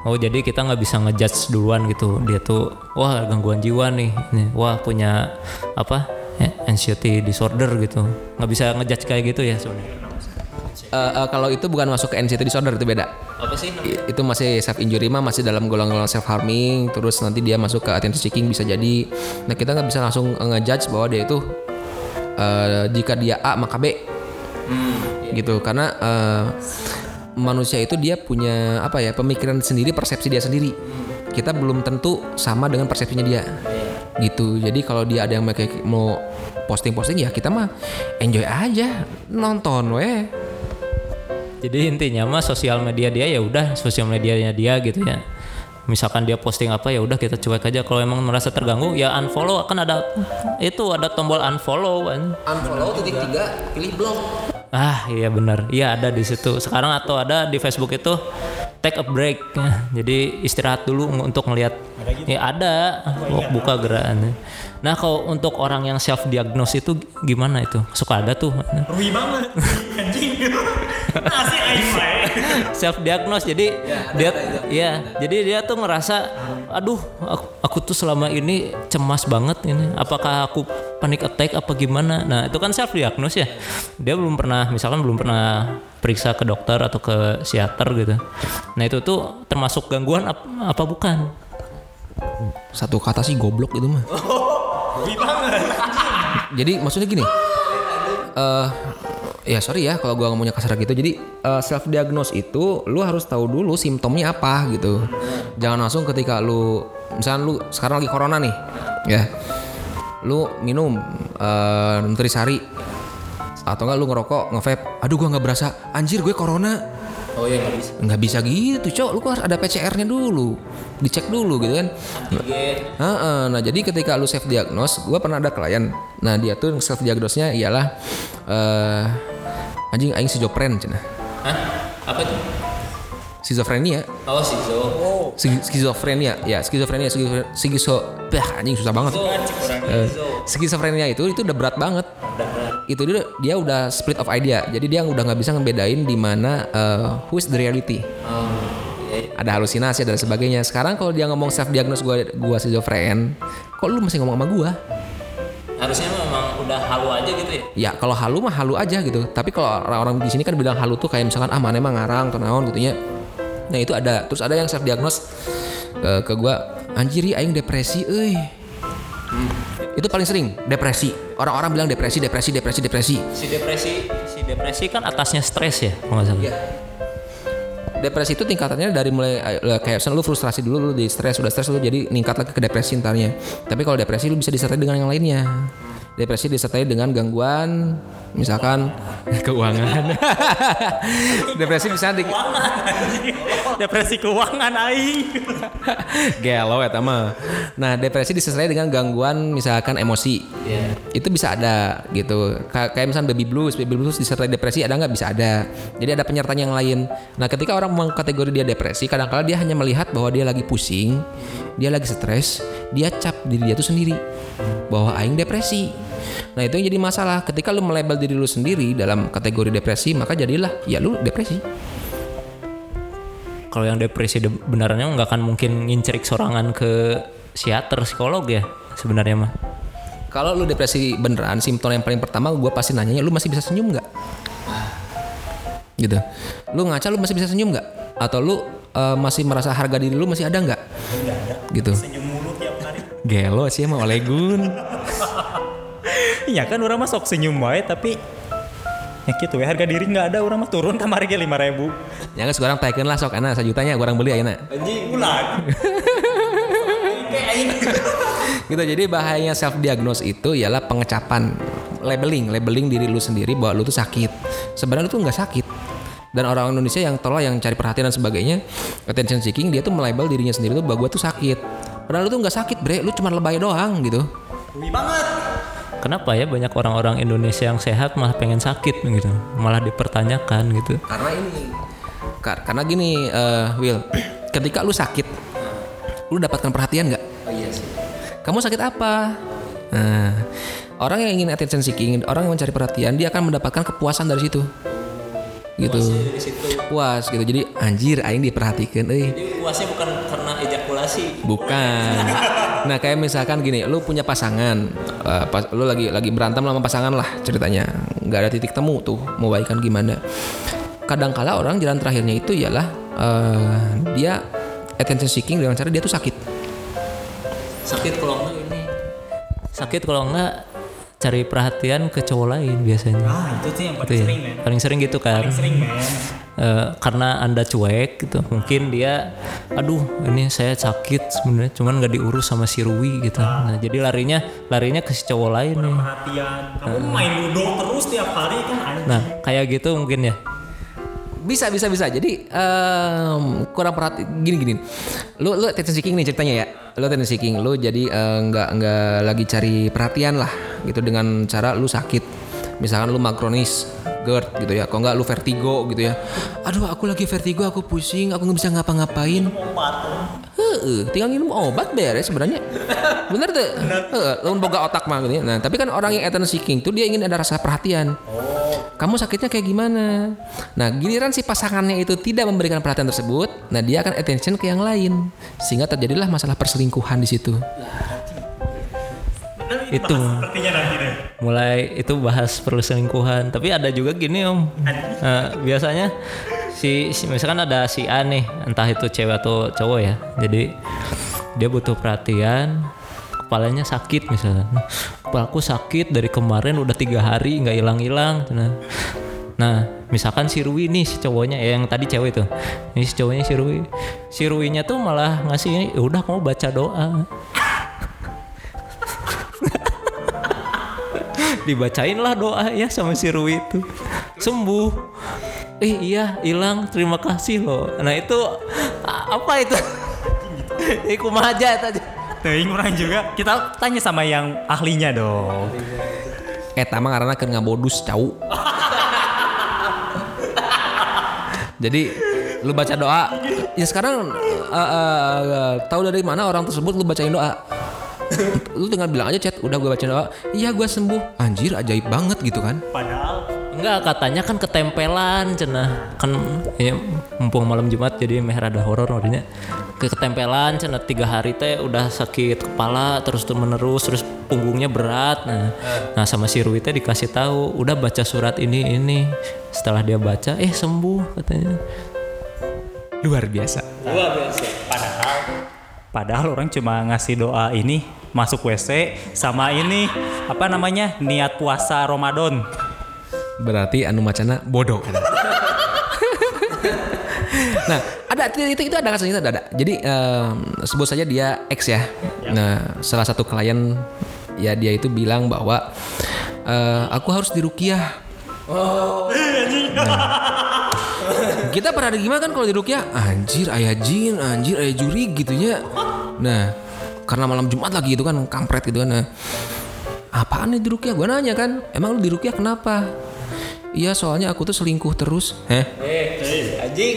Oh jadi kita nggak bisa ngejudge duluan gitu. Dia tuh wah gangguan jiwa nih. Nih, Wah punya apa? Eh, Anxiety disorder gitu. Nggak bisa ngejudge kayak gitu ya sebenarnya. Eh, eh, kalau itu bukan masuk ke anxiety disorder itu beda. Apa sih? I- itu masih self injury mah masih dalam golongan-golongan self harming terus nanti dia masuk ke attention seeking bisa jadi. Nah kita nggak bisa langsung ngejudge bahwa dia itu eh, jika dia A maka B. Gitu karena eh, manusia itu dia punya apa ya pemikiran sendiri persepsi dia sendiri. Kita belum tentu sama dengan persepsinya dia gitu jadi kalau dia ada yang mau kayak- mau posting-posting ya kita mah enjoy aja nonton weh Jadi intinya mah sosial media dia ya udah sosial medianya dia gitu ya. Misalkan dia posting apa ya udah kita cuek aja. Kalau emang merasa terganggu ya unfollow kan ada itu ada tombol unfollow kan. unfollow titik tiga pilih blog Ah iya benar. Iya ada di situ. Sekarang atau ada di Facebook itu take a break. <laughs> Jadi istirahat dulu untuk ngelihat. Ya ada. Buka gerakan. Nah kalau untuk orang yang self diagnose itu gimana itu? Suka ada tuh. <laughs> Rugi banget. <laughs> Anjing. Self diagnose jadi dia ya jadi dia tuh ngerasa aduh aku, aku tuh selama ini cemas banget ini apakah aku panic attack apa gimana? Nah itu kan self diagnose ya. Dia belum pernah misalkan belum pernah periksa ke dokter atau ke psikiater gitu. Nah itu tuh termasuk gangguan ap- apa bukan? Satu kata sih goblok itu mah. Jadi maksudnya gini. Eh ya sorry ya kalau gua ngomongnya kasar gitu. Jadi self diagnose itu lu harus tahu dulu simptomnya apa gitu. Jangan langsung ketika lu misalnya lu sekarang lagi corona nih ya lu minum eh nutrisari atau enggak lu ngerokok nge-vape. Aduh gua nggak berasa. Anjir gue corona. Oh ya nggak bisa. Nggak bisa gitu cok. Lu harus ada PCR-nya dulu? Dicek dulu gitu kan. Heeh, nah jadi ketika lu self diagnose gue pernah ada klien. Nah dia tuh self diagnose nya ialah eh anjing aing si Jopren cina. Hah? apa itu skizofrenia Oh sih so. Ski- skizofrenia ya skizofrenia skizo skizo bah anjing susah banget. Eh, skizofrenia itu itu udah berat banget. Itu dia dia udah split of idea. Jadi dia udah nggak bisa ngebedain di mana eh, who is the reality. Ada halusinasi dan sebagainya. Sekarang kalau dia ngomong self diagnose gua gua skizofren kok lu masih ngomong sama gua? Harusnya memang udah halu aja gitu ya. ya kalau halu mah halu aja gitu. Tapi kalau orang-orang di sini kan bilang halu tuh kayak misalkan ah mana emang ngarang atau naon gitu ya nah itu ada. Terus ada yang self diagnose ke, ke gua anjir ieu aing depresi euy. Itu paling sering depresi. Orang-orang bilang depresi depresi depresi depresi. Si depresi, si depresi kan atasnya stres ya, kalau nggak salah. depresi itu tingkatannya dari mulai eh, kayak misalnya lu frustrasi dulu lu di stres udah stres lu jadi ningkat lagi ke depresi ntarnya. Tapi kalau depresi lu bisa disertai dengan yang lainnya. Depresi disertai dengan gangguan misalkan <laughs> keuangan <laughs> depresi bisa di Depresi keuangan aing. <laughs> Gelo ya mah. Nah, depresi disertai dengan gangguan misalkan emosi. Itu bisa ada gitu. Ka- Kayak misalkan baby blues, baby blues disertai depresi ada nggak? Bisa ada. Jadi ada penyertanya yang lain. Nah, ketika orang mengkategori dia depresi, kadang-kala dia hanya melihat bahwa dia lagi pusing, dia lagi stres, dia cap diri dia tuh sendiri bahwa aing depresi. Nah, itu yang jadi masalah. Ketika lu melabel diri lu sendiri dalam kategori depresi, maka jadilah ya lu depresi. Kalau yang depresi de- benerannya nggak akan mungkin ngincerik sorangan ke psikiater, psikolog ya sebenarnya mah. Kalau lu depresi beneran, simptom yang paling pertama gue pasti nanyanya, lu masih bisa senyum nggak? Gitu. Lu ngaca, lu masih bisa senyum nggak? Atau lu eh, masih merasa harga diri lu masih ada nggak? Gitu. Senyum mulu tiap hari. Gelo sih emang Olegun. Iya kan orang mah sok senyum wae tapi ya gitu ya harga diri nggak ada orang mah turun kamar ge lima ribu. Jangan sekarang taikin lah sok anak sajutanya orang beli ayeuna. Anjing ulang. <laughs> Gitu jadi bahayanya self diagnose itu ialah pengecapan labeling, labeling diri lu sendiri bahwa lu tuh sakit. Sebenarnya lu tuh nggak sakit. Dan orang Indonesia yang tolol yang cari perhatian dan sebagainya, attention seeking, dia tuh melabel dirinya sendiri tuh bahwa gua tuh sakit. Padahal lu tuh nggak sakit, bre, lu cuma lebay doang gitu. Wih banget. Kenapa ya banyak orang-orang Indonesia yang sehat malah pengen sakit gitu, malah dipertanyakan gitu. Karena ini, kar- karena gini, eh, Will, <clears throat> ketika lu sakit, lu dapatkan perhatian nggak? Oh iya sih. Kamu sakit apa? Nah, orang yang ingin attention seeking, orang yang mencari perhatian, dia akan mendapatkan kepuasan dari situ. Gitu. Puas gitu. Jadi anjir aing diperhatikan euy. Jadi puasnya bukan karena ejakulasi. Bukan. Nah kayak misalkan gini, lu punya pasangan, eh, pas, lu lagi lagi berantem sama pasangan lah ceritanya, nggak ada titik temu tuh, mau baikan gimana? Kadangkala orang jalan terakhirnya itu ialah eh, dia attention seeking dengan cara dia tuh sakit. Sakit kalau enggak ini. Sakit kalau enggak cari perhatian ke cowok lain biasanya. Ah itu sih yang Itu paling ya. sering men. Paling sering gitu kan. Paling sering men. Eh, karena anda cuek gitu mungkin dia aduh ini saya sakit sebenarnya cuman nggak diurus sama si Rui gitu nah jadi larinya larinya ke si cowok lain nih Perhatian. Kamu main ludo terus tiap hari kan anjing. nah kayak gitu mungkin ya Bisa bisa bisa. Jadi em, kurang perhati gini gini. Lu lu attention seeking nih ceritanya ya. Lu attention seeking, lu jadi eh, nggak nggak lagi cari perhatian lah gitu dengan cara lu sakit. Misalkan lu makronis GERD gitu ya. Kok nggak lu vertigo gitu ya. Aduh, aku lagi vertigo, aku pusing, aku nggak bisa ngapa-ngapain. Heeh, tinggal minum obat beres sebenarnya. Bener tuh. Heeh, lu boga otak mah gitu ya. Nah, tapi kan orang yang attention seeking tuh dia ingin ada rasa perhatian. Kamu sakitnya kayak gimana? Nah, giliran si pasangannya itu tidak memberikan perhatian tersebut, nah dia akan attention ke yang lain, sehingga terjadilah masalah perselingkuhan di situ. Itu Sepertinya nanti deh. mulai itu bahas perselingkuhan tapi ada juga gini om Eh, biasanya si, si misalkan ada si A nih entah itu cewek atau cowok ya jadi dia butuh perhatian kepalanya sakit misalnya kepalaku sakit dari kemarin udah tiga hari nggak hilang-hilang nah Nah, misalkan si Rui nih si cowoknya ya, yang tadi cewek itu. Ini si cowoknya si Rui. Si Ruinya tuh malah ngasih ini, "Ya udah kamu baca doa. Dibacain lah doa ya sama si Rui itu. Sembuh. Eh iya hilang. Terima kasih loh. Nah itu apa itu? <laughs> Eh kumaha aja tadi Teuing orang juga. Kita tanya sama yang ahlinya dong. Eta mah karena keur ngabodus cau. Jadi lu baca doa. Ya sekarang uh, uh, uh, tahu dari mana orang tersebut lu bacain doa lu tinggal bilang aja chat. Udah gue baca doa. Iya gue sembuh. Anjir ajaib banget gitu kan. Padahal Enggak katanya kan ketempelan cenah. Kan ya mumpung malam Jumat jadi meh rada horor ke ketempelan cenah tiga hari teh udah sakit kepala terus terus menerus terus punggungnya berat. Nah nah sama si Rui teh dikasih tahu udah baca surat ini ini. Setelah dia baca eh sembuh katanya. Luar biasa. Padahal Padahal orang cuma ngasih doa ini masuk WC sama ini apa namanya niat puasa Ramadan. berarti anu macana bodoh. <laughs> Nah ada itu itu, ada kasusnya ada, ada jadi em, sebut saja dia X ya. Nah salah satu klien ya dia itu bilang bahwa eh, aku harus dirukiah. Nah, <laughs> kita pernah ada gimana kan kalau dirukiah anjir ayah jin anjir ayah juri gitu ya nah karena malam Jumat lagi itu kan kampret gitu kan. Nah apaan nih dirukiah gue nanya kan emang lu dirukiah kenapa? Iya soalnya aku tuh selingkuh terus. Heh? Anjing.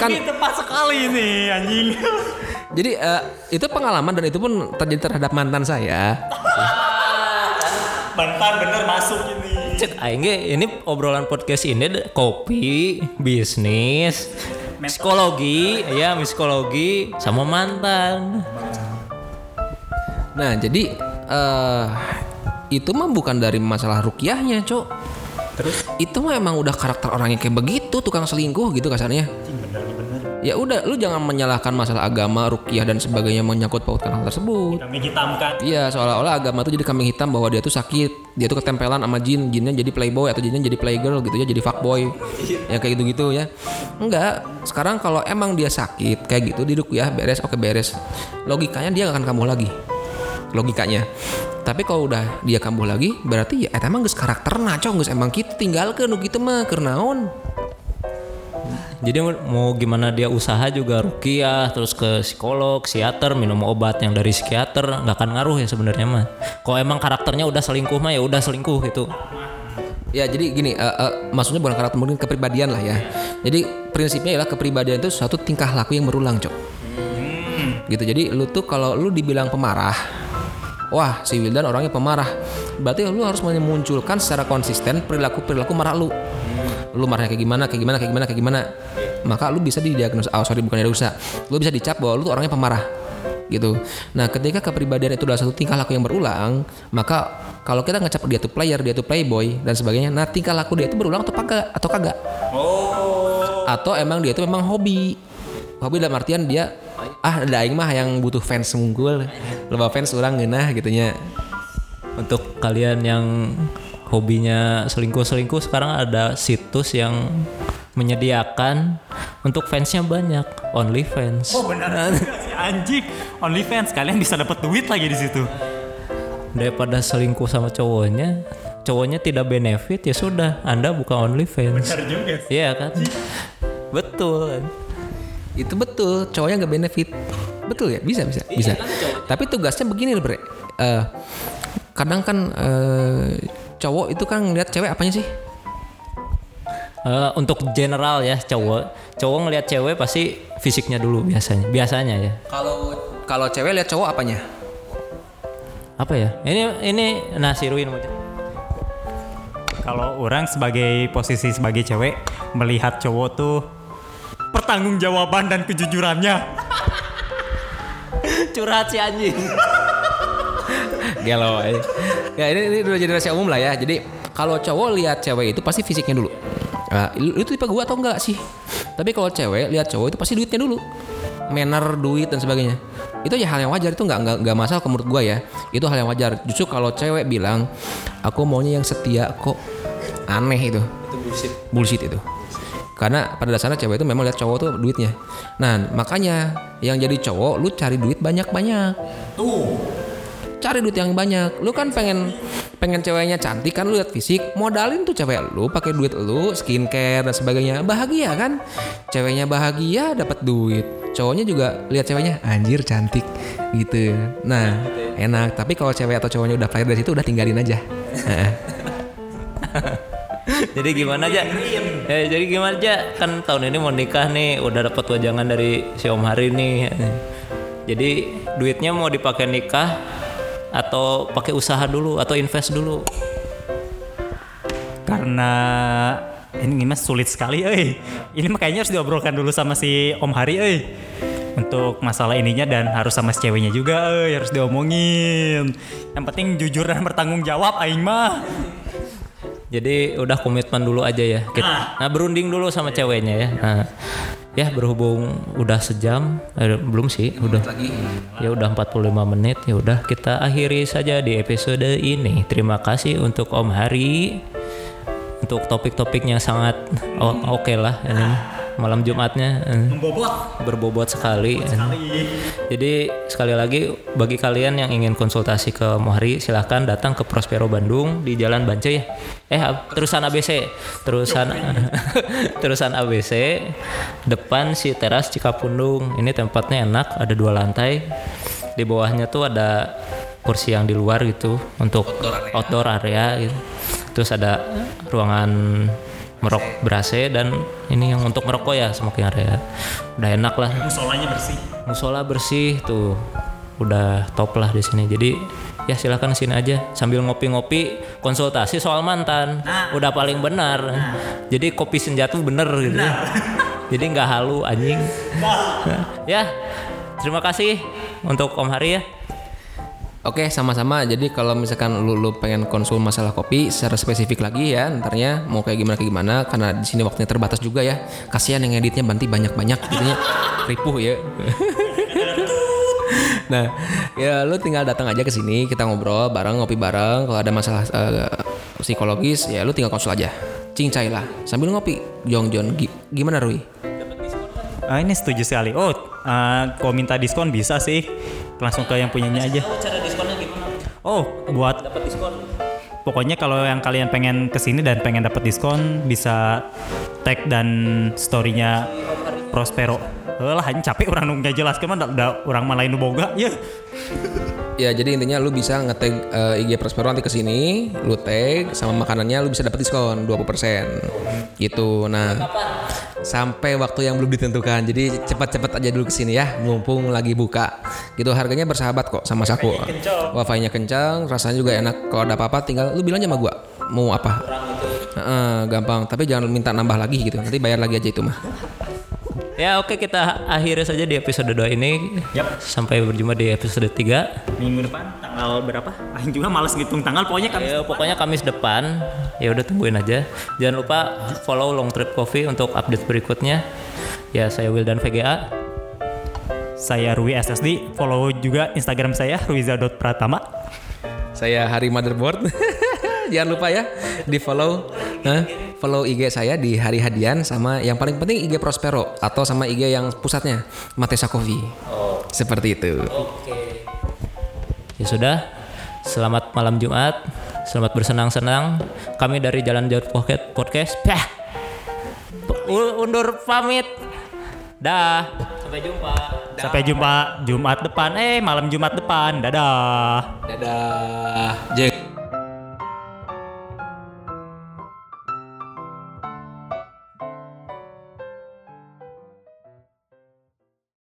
Kan- ini tepat sekali nih anjing. jadi eh, itu pengalaman dan itu pun terjadi terhadap mantan saya. Bentar bener masuk ini. Cek aing ini obrolan podcast ini kopi bisnis psikologi ya psikologi sama mantan. Nah jadi eh itu mah bukan dari masalah rukiahnya cok. Terus? Itu mah emang udah karakter orangnya kayak begitu tukang selingkuh gitu kasarnya ya udah lu jangan menyalahkan masalah agama rukiah dan sebagainya menyangkut pautkan hal tersebut. Kami hitamkan. Iya seolah-olah agama tuh jadi kambing hitam bahwa dia tuh sakit. Dia tuh ketempelan sama jin Jinnya jadi playboy atau jinnya jadi playgirl gitu ya Jadi fuckboy. Ya kayak gitu-gitu ya. Enggak Sekarang kalau emang dia sakit Kayak gitu diduk ya beres oke beres. Logikanya dia gak akan kambuh lagi. Logikanya. Tapi kalau udah dia kambuh lagi berarti ya emang geus karakterna cong geus emang kita tinggal ke nu kitu mah keur naon Jadi mau gimana dia usaha juga rukiah, terus ke psikolog, psikiater, minum obat yang dari psikiater nggak akan ngaruh ya sebenarnya mah. Kalau emang karakternya udah selingkuh mah ya udah selingkuh gitu. Ya jadi gini, eh, eh, maksudnya bukan karakter mungkin kepribadian lah ya. Jadi prinsipnya adalah kepribadian itu suatu tingkah laku yang berulang, cok. Gitu. Jadi lu tuh kalau lu dibilang pemarah, wah si Wildan orangnya pemarah. Berarti lu harus memunculkan secara konsisten perilaku perilaku marah lu. Lu marahnya kayak gimana, kayak gimana, kayak gimana, kayak gimana. Maka lu bisa didiagnosa, oh sorry bukan diagnosa. Lu bisa dicap bahwa lu tuh orangnya pemarah gitu. Nah, ketika kepribadian itu adalah satu tingkah laku yang berulang, maka kalau kita ngecap dia tuh player, dia tuh playboy dan sebagainya, nah tingkah laku dia itu berulang atau kagak atau kagak? Atau emang dia itu memang hobi. Hobi dalam artian dia ah ada aing mah yang butuh fans unggul. Loba fans orang ngeunah gitu nya. Untuk kalian yang hobinya selingkuh-selingkuh sekarang ada situs yang menyediakan untuk fansnya banyak, OnlyFans. Oh benar sih <laughs> anjing. OnlyFans kalian bisa dapat duit lagi di situ. Daripada selingkuh sama cowoknya, cowoknya tidak benefit ya sudah, Anda buka OnlyFans. Benar juga sih. Iya kan? Betul kan? Itu betul, cowoknya nggak benefit. Betul ya, bisa bisa bisa. Tapi tugasnya begini loh, Bre. Eh, kadang kan eh, cowok itu kan ngeliat cewek apanya sih? Eh, untuk general ya cowok, cowok ngelihat cewek pasti fisiknya dulu biasanya, biasanya ya. Kalau kalau cewek lihat cowok apanya? Apa ya? Ini ini nasi ruin Kalau orang sebagai posisi sebagai cewek melihat cowok tuh pertanggungjawaban dan kejujurannya. <laughs> Curhat si anjing. Galau eh. Ya ini, ini udah jadi rahasia umum lah ya. Jadi kalau cowok lihat cewek itu pasti fisiknya dulu. Nah, lu itu tipe gua atau enggak sih? Tapi kalau cewek lihat cowok itu pasti duitnya dulu. Manner, duit dan sebagainya. Itu ya hal yang wajar itu nggak nggak nggak masalah menurut gua ya. Itu hal yang wajar. Justru kalau cewek bilang aku maunya yang setia kok aneh itu. Itu bullshit. Bullshit itu. Karena pada dasarnya cewek itu memang lihat cowok tuh duitnya. Nah, makanya yang jadi cowok lu cari duit banyak-banyak cari duit yang banyak. Lu kan pengen pengen ceweknya cantik kan lu lihat fisik, modalin tuh cewek lu pakai duit lu, skincare dan sebagainya. Bahagia kan? Ceweknya bahagia dapat duit. Cowoknya juga lihat ceweknya anjir cantik gitu. Nah, enak. Tapi kalau cewek atau cowoknya udah player dari situ udah tinggalin aja. <laughs> <laughs> <laughs> Jadi gimana aja? Ya, jadi gimana aja? Kan tahun ini mau nikah nih, udah dapat wajangan dari si Om Hari nih. Jadi duitnya mau dipakai nikah atau pakai usaha dulu atau invest dulu? Karena ini mas sulit sekali, eh. Ini makanya harus diobrolkan dulu sama si Om Hari, eh. Untuk masalah ininya dan harus sama si ceweknya juga, eh. Harus diomongin. Yang penting jujur dan bertanggung jawab, aing mah. Jadi udah komitmen dulu aja ya. Kita, nah berunding dulu sama ceweknya ya. Nah, ya berhubung udah sejam, eh, belum sih, udah. Ya udah 45 menit. Ya udah kita akhiri saja di episode ini. Terima kasih untuk Om Hari untuk topik-topiknya sangat o- oke lah ini malam Jumatnya eh, Membobot. berbobot sekali. Jadi sekali lagi bagi kalian yang ingin konsultasi ke Mohari silahkan datang ke Prospero Bandung di Jalan Bance ya. Eh terusan ABC, terusan <laughs> terusan ABC depan si teras Cikapundung. Ini tempatnya enak, ada dua lantai. Di bawahnya tuh ada kursi yang di luar gitu untuk outdoor area, gitu. Terus ada ruangan merok berase dan ini yang untuk merokok ya smoking area. Udah enak lah. Musolanya bersih. musola bersih tuh udah top lah di sini. Jadi ya silakan sini aja sambil ngopi-ngopi konsultasi soal mantan. Udah paling benar. Jadi kopi senjata bener gitu ya. <laughs> jadi nggak halu anjing. Ya terima kasih untuk Om Hari ya Oke, sama-sama. Jadi kalau misalkan lu, lu pengen konsul masalah kopi secara spesifik lagi ya, ntarnya mau kayak gimana kayak gimana karena di sini waktunya terbatas juga ya. Kasihan yang editnya banti banyak-banyak jadinya ripuh ya. <laughs> nah, ya lu tinggal datang aja ke sini, kita ngobrol bareng, ngopi bareng. Kalau ada masalah eh, psikologis ya lu tinggal konsul aja. Cincai lah sambil ngopi. Jong Jon Gi- gimana Rui? Ah, ini setuju sekali. Oh, ah, kalau minta diskon bisa sih. Langsung ke yang punyanya aja. cara diskonnya gimana Oh, buat dapat diskon pokoknya kalau yang kalian pengen ke sini dan pengen dapat diskon bisa tag dan storynya Prospero. Eh lah, ini capek orang nunggu jelas kan udah orang malah nu boga ya. Ya jadi intinya lu bisa nge-tag eh, IG Prospero nanti ke sini, lu tag sama makanannya lu bisa dapat diskon 20%. Gitu. Nah, sampai waktu yang belum ditentukan. Jadi cepat-cepat aja dulu ke sini ya, mumpung lagi buka. Gitu harganya bersahabat kok sama Saku. Wifi-nya kencang, rasanya juga enak. Kalau ada apa-apa tinggal lu bilang aja sama gua mau apa. Heeh, gampang, tapi jangan minta nambah lagi gitu. Nanti bayar lagi aja itu mah. ya oke kita akhiri saja di episode 2 ini Yap. sampai berjumpa di episode 3 Minggu depan tanggal berapa? Aing juga males ngitung tanggal pokoknya kan. Ya, pokoknya Kamis depan. Ya udah tungguin aja. Jangan lupa follow Long Trip Coffee untuk update berikutnya. Ya saya Wildan VGA. Saya Rui SSD, follow juga Instagram saya ruiza.pratama. Saya Hari Motherboard. <laughs> Jangan lupa ya di follow, Hah? follow IG saya di Hari Hadian sama yang paling penting IG Prospero atau sama IG yang pusatnya Matesa Coffee. Seperti itu. Ya sudah. Selamat malam Jumat. Selamat bersenang-senang. Kami dari Jalan Jauh Pocket Podcast. Pah. Undur pamit. Dah. Sampai jumpa. Sampai jumpa Jumat depan. Eh, malam Jumat depan. Dadah. Dadah. Jeng.